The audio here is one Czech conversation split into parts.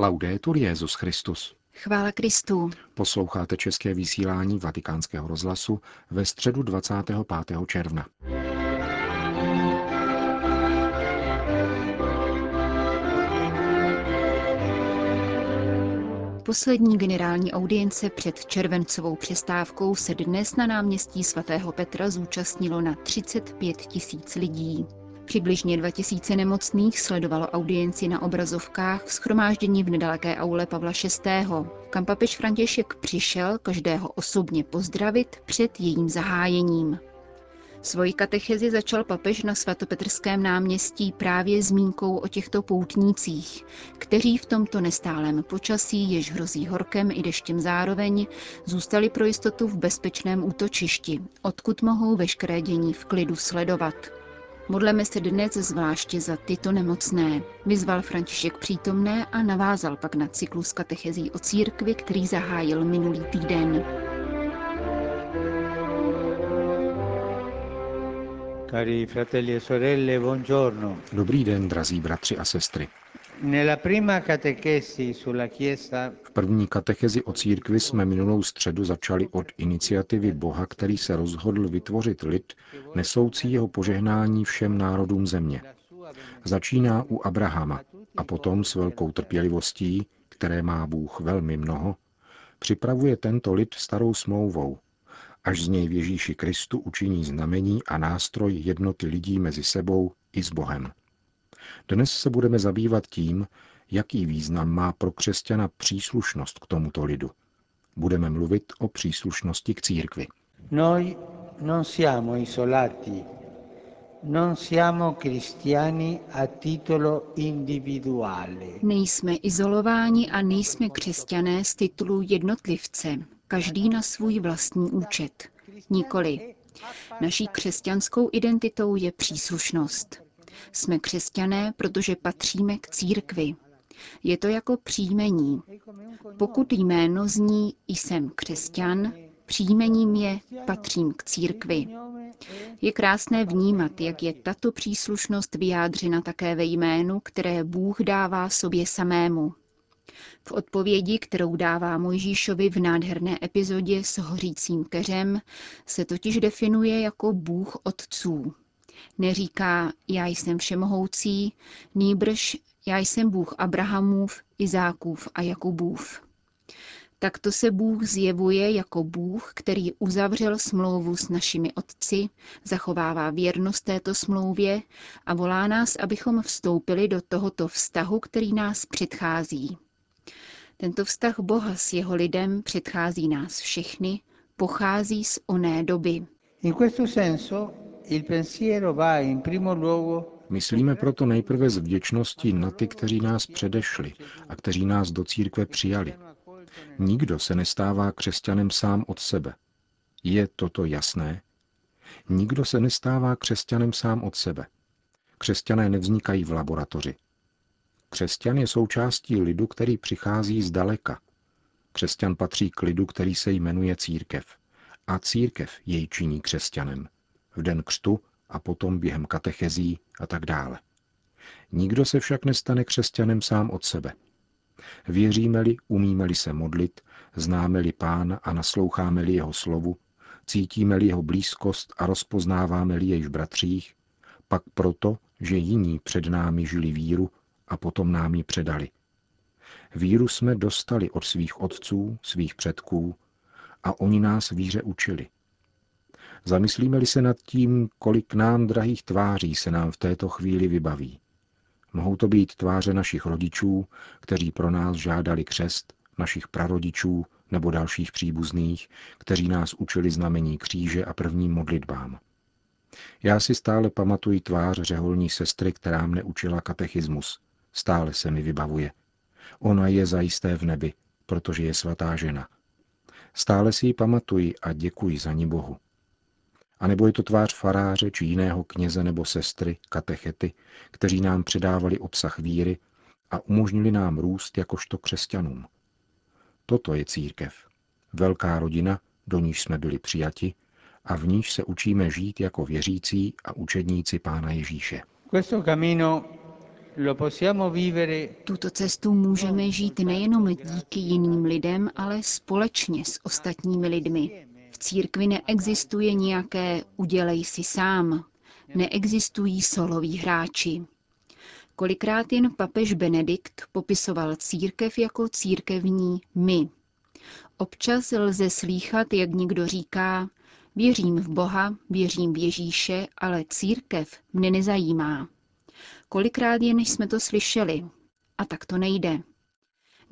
Laudetur Jezus Christus. Chvála Kristu. Posloucháte české vysílání Vatikánského rozhlasu ve středu 25. června. Poslední generální audience před červencovou přestávkou se dnes na náměstí svatého Petra zúčastnilo na 35 tisíc lidí. Přibližně 2000 nemocných sledovalo audienci na obrazovkách schromáždění v nedaleké aule Pavla VI., kam papež František přišel každého osobně pozdravit před jejím zahájením. Svoji katechezi začal papež na svatopetrském náměstí právě zmínkou o těchto poutnících, kteří v tomto nestálém počasí, jež hrozí horkem i deštěm zároveň, zůstali pro jistotu v bezpečném útočišti, odkud mohou veškeré dění v klidu sledovat. Modleme se dnes zvláště za tyto nemocné. Vyzval František přítomné a navázal pak na cyklus katechezí o církvi, který zahájil minulý týden. Cari fratelli e sorelle, buongiorno. Dobrý den, drazí bratři a sestry. V první katechezi o církvi jsme minulou středu začali od iniciativy Boha, který se rozhodl vytvořit lid, nesoucí jeho požehnání všem národům země. Začíná u Abrahama a potom s velkou trpělivostí, které má Bůh velmi mnoho, připravuje tento lid starou smlouvou, až z něj v Ježíši Kristu učiní znamení a nástroj jednoty lidí mezi sebou i s Bohem. Dnes se budeme zabývat tím, jaký význam má pro křesťana příslušnost k tomuto lidu. Budeme mluvit o příslušnosti k církvi. Noi non siamo isolati, non siamo cristiani a titolo individuale. Nejsme izolováni a nejsme křesťané z titulu jednotlivce, každý na svůj vlastní účet. Nikoli. Naší křesťanskou identitou je příslušnost. Jsme křesťané, protože patříme k církvi. Je to jako příjmení. Pokud jméno zní jsem křesťan, příjmením je patřím k církvi. Je krásné vnímat, jak je tato příslušnost vyjádřena také ve jménu, které Bůh dává sobě samému. V odpovědi, kterou dává Mojžíšovi v nádherné epizodě s hořícím keřem, se totiž definuje jako Bůh otců. Neříká, já jsem všemohoucí, nýbrž, já jsem Bůh Abrahamův, Izákův a Jakubův. Takto se Bůh zjevuje jako Bůh, který uzavřel smlouvu s našimi otci, zachovává věrnost této smlouvě a volá nás, abychom vstoupili do tohoto vztahu, který nás předchází. Tento vztah Boha s jeho lidem předchází nás všechny, pochází z oné doby. Myslíme proto nejprve s vděčností na ty, kteří nás předešli a kteří nás do církve přijali. Nikdo se nestává křesťanem sám od sebe. Je toto jasné? Nikdo se nestává křesťanem sám od sebe. Křesťané nevznikají v laboratoři. Křesťan je součástí lidu, který přichází z daleka. Křesťan patří k lidu, který se jmenuje církev. A církev jej činí křesťanem v den křtu a potom během katechezí a tak dále. Nikdo se však nestane křesťanem sám od sebe. Věříme-li, umíme-li se modlit, známe-li Pána a nasloucháme-li jeho slovu, cítíme-li jeho blízkost a rozpoznáváme-li jejich bratřích, pak proto, že jiní před námi žili víru a potom nám ji předali. Víru jsme dostali od svých otců, svých předků a oni nás víře učili – Zamyslíme-li se nad tím, kolik nám drahých tváří se nám v této chvíli vybaví. Mohou to být tváře našich rodičů, kteří pro nás žádali křest, našich prarodičů nebo dalších příbuzných, kteří nás učili znamení kříže a prvním modlitbám. Já si stále pamatuji tvář řeholní sestry, která mne učila katechismus. Stále se mi vybavuje. Ona je zajisté v nebi, protože je svatá žena. Stále si ji pamatuji a děkuji za ní Bohu. A nebo je to tvář faráře či jiného kněze nebo sestry, katechety, kteří nám předávali obsah víry a umožnili nám růst jakožto křesťanům. Toto je církev. Velká rodina, do níž jsme byli přijati a v níž se učíme žít jako věřící a učedníci Pána Ježíše. Tuto cestu můžeme žít nejenom díky jiným lidem, ale společně s ostatními lidmi. Církvi neexistuje nějaké udělej si sám. Neexistují soloví hráči. Kolikrát jen papež Benedikt popisoval církev jako církevní my. Občas lze slýchat, jak někdo říká, věřím v Boha, věřím v Ježíše, ale církev mne nezajímá. Kolikrát jen jsme to slyšeli. A tak to nejde.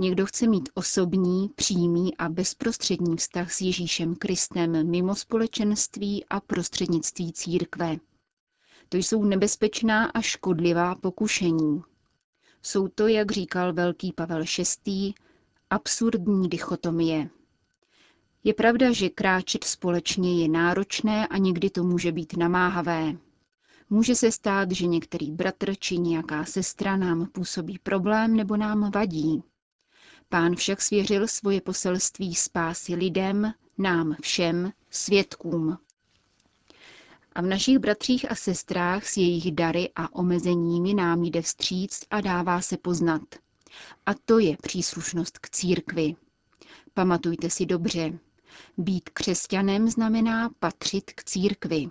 Někdo chce mít osobní, přímý a bezprostřední vztah s Ježíšem Kristem mimo společenství a prostřednictví církve. To jsou nebezpečná a škodlivá pokušení. Jsou to, jak říkal velký Pavel VI., absurdní dichotomie. Je pravda, že kráčet společně je náročné a někdy to může být namáhavé. Může se stát, že některý bratr či nějaká sestra nám působí problém nebo nám vadí. Pán však svěřil svoje poselství spásy lidem, nám všem, svědkům. A v našich bratřích a sestrách s jejich dary a omezeními nám jde vstříc a dává se poznat. A to je příslušnost k církvi. Pamatujte si dobře. Být křesťanem znamená patřit k církvi.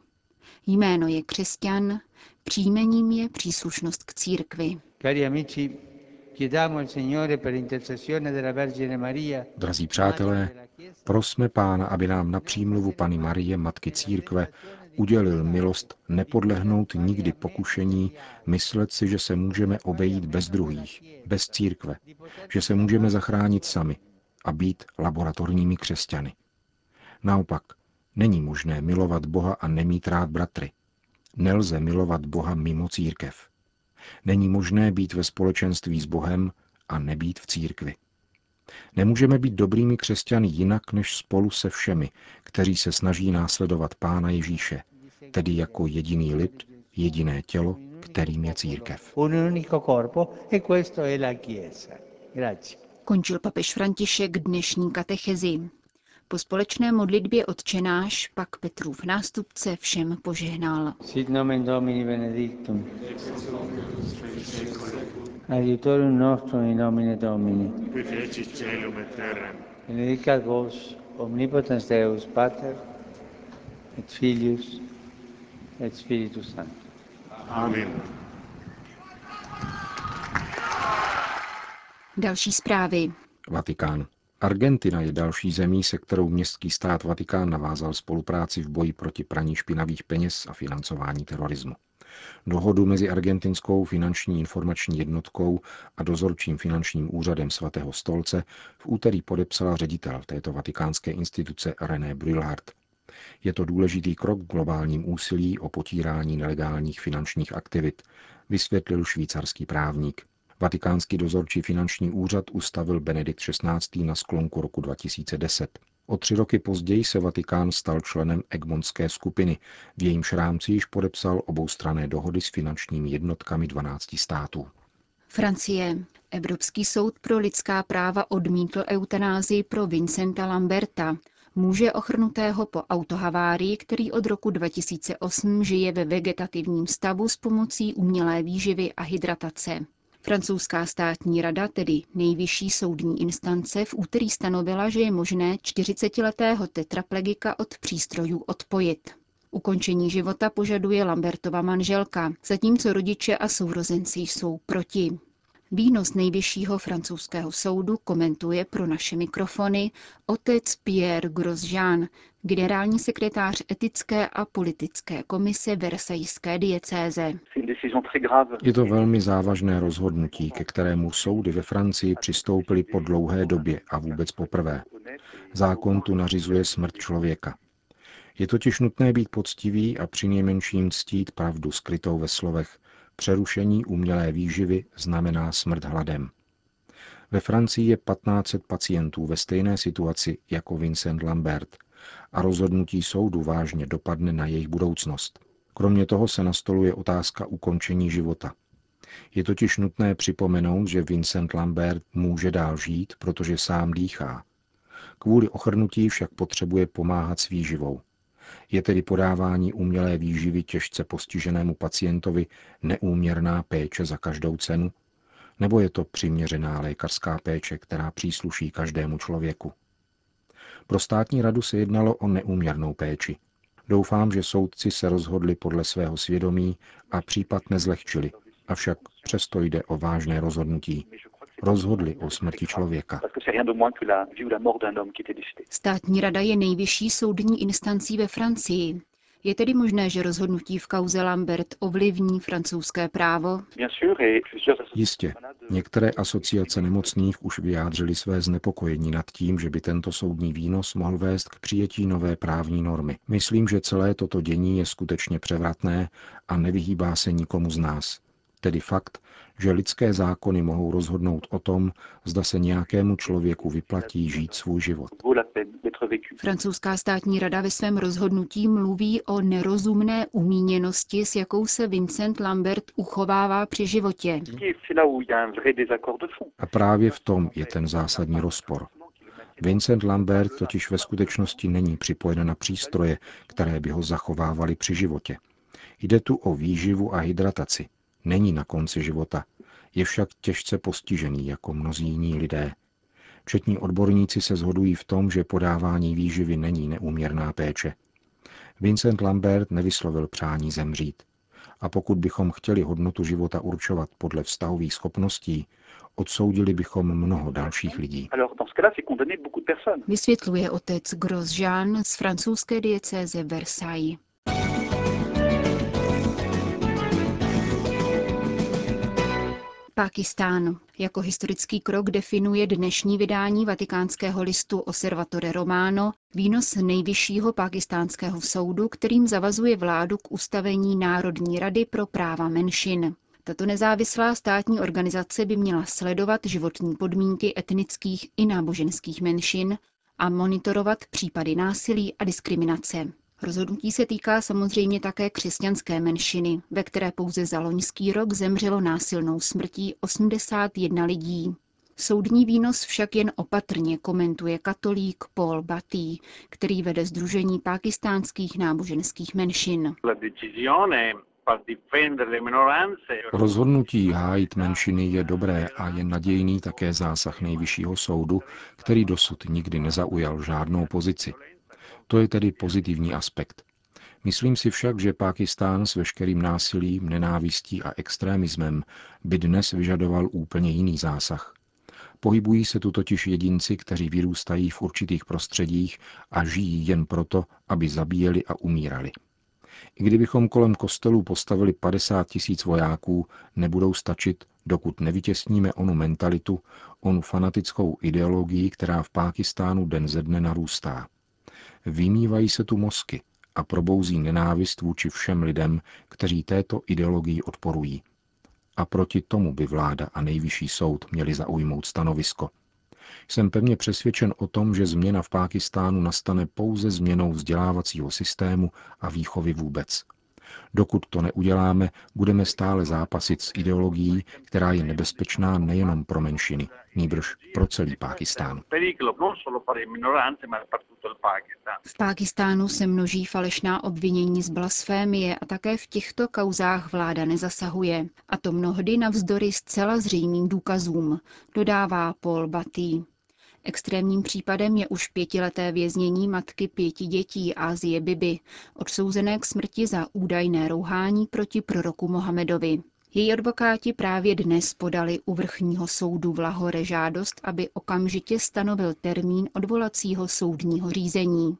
Jméno je křesťan, příjmením je příslušnost k církvi. Drazí přátelé, prosme Pána, aby nám na přímluvu Pany Marie, Matky Církve, udělil milost nepodlehnout nikdy pokušení myslet si, že se můžeme obejít bez druhých, bez církve, že se můžeme zachránit sami a být laboratorními křesťany. Naopak, není možné milovat Boha a nemít rád bratry. Nelze milovat Boha mimo církev. Není možné být ve společenství s Bohem a nebýt v církvi. Nemůžeme být dobrými křesťany jinak než spolu se všemi, kteří se snaží následovat Pána Ježíše, tedy jako jediný lid, jediné tělo, kterým je církev. Končil papež František dnešní katechezi. Po společné modlitbě odčenáš pak Petrův nástupce všem požehnal. Sit nomen Domini benedictum. Adiutorium nostrum in nomine Domini. qui feci celum et terra. Benedicat vos, omnipotens Deus, Pater, et Filius, et Spiritus Sanctus. Amen. Další zprávy. Vatikán. Argentina je další zemí, se kterou městský stát Vatikán navázal spolupráci v boji proti praní špinavých peněz a financování terorismu. Dohodu mezi argentinskou finanční informační jednotkou a dozorčím finančním úřadem svatého stolce v úterý podepsala ředitel této vatikánské instituce René Brülhart. Je to důležitý krok v globálním úsilí o potírání nelegálních finančních aktivit, vysvětlil švýcarský právník. Vatikánský dozorčí finanční úřad ustavil Benedikt XVI. na sklonku roku 2010. O tři roky později se Vatikán stal členem Egmontské skupiny, v jejímž rámci již podepsal oboustrané dohody s finančními jednotkami 12 států. Francie. Evropský soud pro lidská práva odmítl eutanázii pro Vincenta Lamberta, muže ochrnutého po autohavárii, který od roku 2008 žije ve vegetativním stavu s pomocí umělé výživy a hydratace. Francouzská státní rada, tedy nejvyšší soudní instance, v úterý stanovila, že je možné 40-letého tetraplegika od přístrojů odpojit. Ukončení života požaduje Lambertova manželka, zatímco rodiče a sourozenci jsou proti. Výnos nejvyššího francouzského soudu komentuje pro naše mikrofony otec Pierre Grosjean, generální sekretář etické a politické komise Versajské diecéze. Je to velmi závažné rozhodnutí, ke kterému soudy ve Francii přistoupily po dlouhé době a vůbec poprvé. Zákon tu nařizuje smrt člověka. Je totiž nutné být poctivý a přinejmenším ctít pravdu skrytou ve slovech Přerušení umělé výživy znamená smrt hladem. Ve Francii je 1500 pacientů ve stejné situaci jako Vincent Lambert a rozhodnutí soudu vážně dopadne na jejich budoucnost. Kromě toho se nastoluje otázka ukončení života. Je totiž nutné připomenout, že Vincent Lambert může dál žít, protože sám dýchá. Kvůli ochrnutí však potřebuje pomáhat s výživou. Je tedy podávání umělé výživy těžce postiženému pacientovi neúměrná péče za každou cenu? Nebo je to přiměřená lékařská péče, která přísluší každému člověku? Pro státní radu se jednalo o neúměrnou péči. Doufám, že soudci se rozhodli podle svého svědomí a případ nezlehčili, avšak přesto jde o vážné rozhodnutí. Rozhodli o smrti člověka. Státní rada je nejvyšší soudní instancí ve Francii. Je tedy možné, že rozhodnutí v kauze Lambert ovlivní francouzské právo? Jistě. Některé asociace nemocných už vyjádřily své znepokojení nad tím, že by tento soudní výnos mohl vést k přijetí nové právní normy. Myslím, že celé toto dění je skutečně převratné a nevyhýbá se nikomu z nás. Tedy fakt, že lidské zákony mohou rozhodnout o tom, zda se nějakému člověku vyplatí žít svůj život. Francouzská státní rada ve svém rozhodnutí mluví o nerozumné umíněnosti, s jakou se Vincent Lambert uchovává při životě. A právě v tom je ten zásadní rozpor. Vincent Lambert totiž ve skutečnosti není připojen na přístroje, které by ho zachovávaly při životě. Jde tu o výživu a hydrataci. Není na konci života. Je však těžce postižený, jako mnozí jiní lidé. Všetní odborníci se shodují v tom, že podávání výživy není neúměrná péče. Vincent Lambert nevyslovil přání zemřít. A pokud bychom chtěli hodnotu života určovat podle vztahových schopností, odsoudili bychom mnoho dalších lidí. Vysvětluje otec Grosjean z francouzské diecéze Versailles. Pákistán. Jako historický krok definuje dnešní vydání vatikánského listu Osservatore Romano výnos nejvyššího pákistánského soudu, kterým zavazuje vládu k ustavení Národní rady pro práva menšin. Tato nezávislá státní organizace by měla sledovat životní podmínky etnických i náboženských menšin a monitorovat případy násilí a diskriminace. Rozhodnutí se týká samozřejmě také křesťanské menšiny, ve které pouze za loňský rok zemřelo násilnou smrtí 81 lidí. Soudní výnos však jen opatrně komentuje katolík Paul Batty, který vede Združení pákistánských náboženských menšin. Rozhodnutí hájit menšiny je dobré a je nadějný také zásah nejvyššího soudu, který dosud nikdy nezaujal žádnou pozici. To je tedy pozitivní aspekt. Myslím si však, že Pákistán s veškerým násilím, nenávistí a extrémismem by dnes vyžadoval úplně jiný zásah. Pohybují se tu totiž jedinci, kteří vyrůstají v určitých prostředích a žijí jen proto, aby zabíjeli a umírali. I kdybychom kolem kostelů postavili 50 tisíc vojáků, nebudou stačit, dokud nevytěsníme onu mentalitu, onu fanatickou ideologii, která v Pákistánu den ze dne narůstá. Vymývají se tu mozky a probouzí nenávist vůči všem lidem, kteří této ideologii odporují. A proti tomu by vláda a nejvyšší soud měli zaujmout stanovisko. Jsem pevně přesvědčen o tom, že změna v Pákistánu nastane pouze změnou vzdělávacího systému a výchovy vůbec. Dokud to neuděláme, budeme stále zápasit s ideologií, která je nebezpečná nejenom pro menšiny, nýbrž pro celý Pákistán. V Pákistánu se množí falešná obvinění z blasfémie a také v těchto kauzách vláda nezasahuje. A to mnohdy navzdory zcela zřejmým důkazům, dodává Paul Batty. Extrémním případem je už pětileté věznění matky pěti dětí Ázie Bibi, odsouzené k smrti za údajné rouhání proti proroku Mohamedovi. Její advokáti právě dnes podali u vrchního soudu v Lahore žádost, aby okamžitě stanovil termín odvolacího soudního řízení.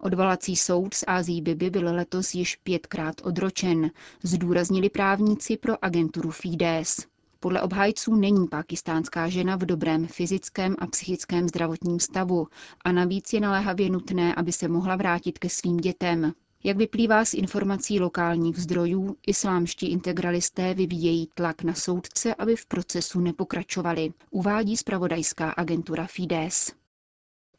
Odvolací soud z Ází Bibi byl letos již pětkrát odročen, zdůraznili právníci pro agenturu Fides. Podle obhájců není pakistánská žena v dobrém fyzickém a psychickém zdravotním stavu a navíc je naléhavě nutné, aby se mohla vrátit ke svým dětem. Jak vyplývá z informací lokálních zdrojů, islámští integralisté vyvíjejí tlak na soudce, aby v procesu nepokračovali, uvádí zpravodajská agentura Fides.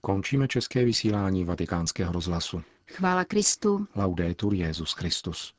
Končíme české vysílání vatikánského rozhlasu. Chvála Kristu. Laudetur Jezus Christus.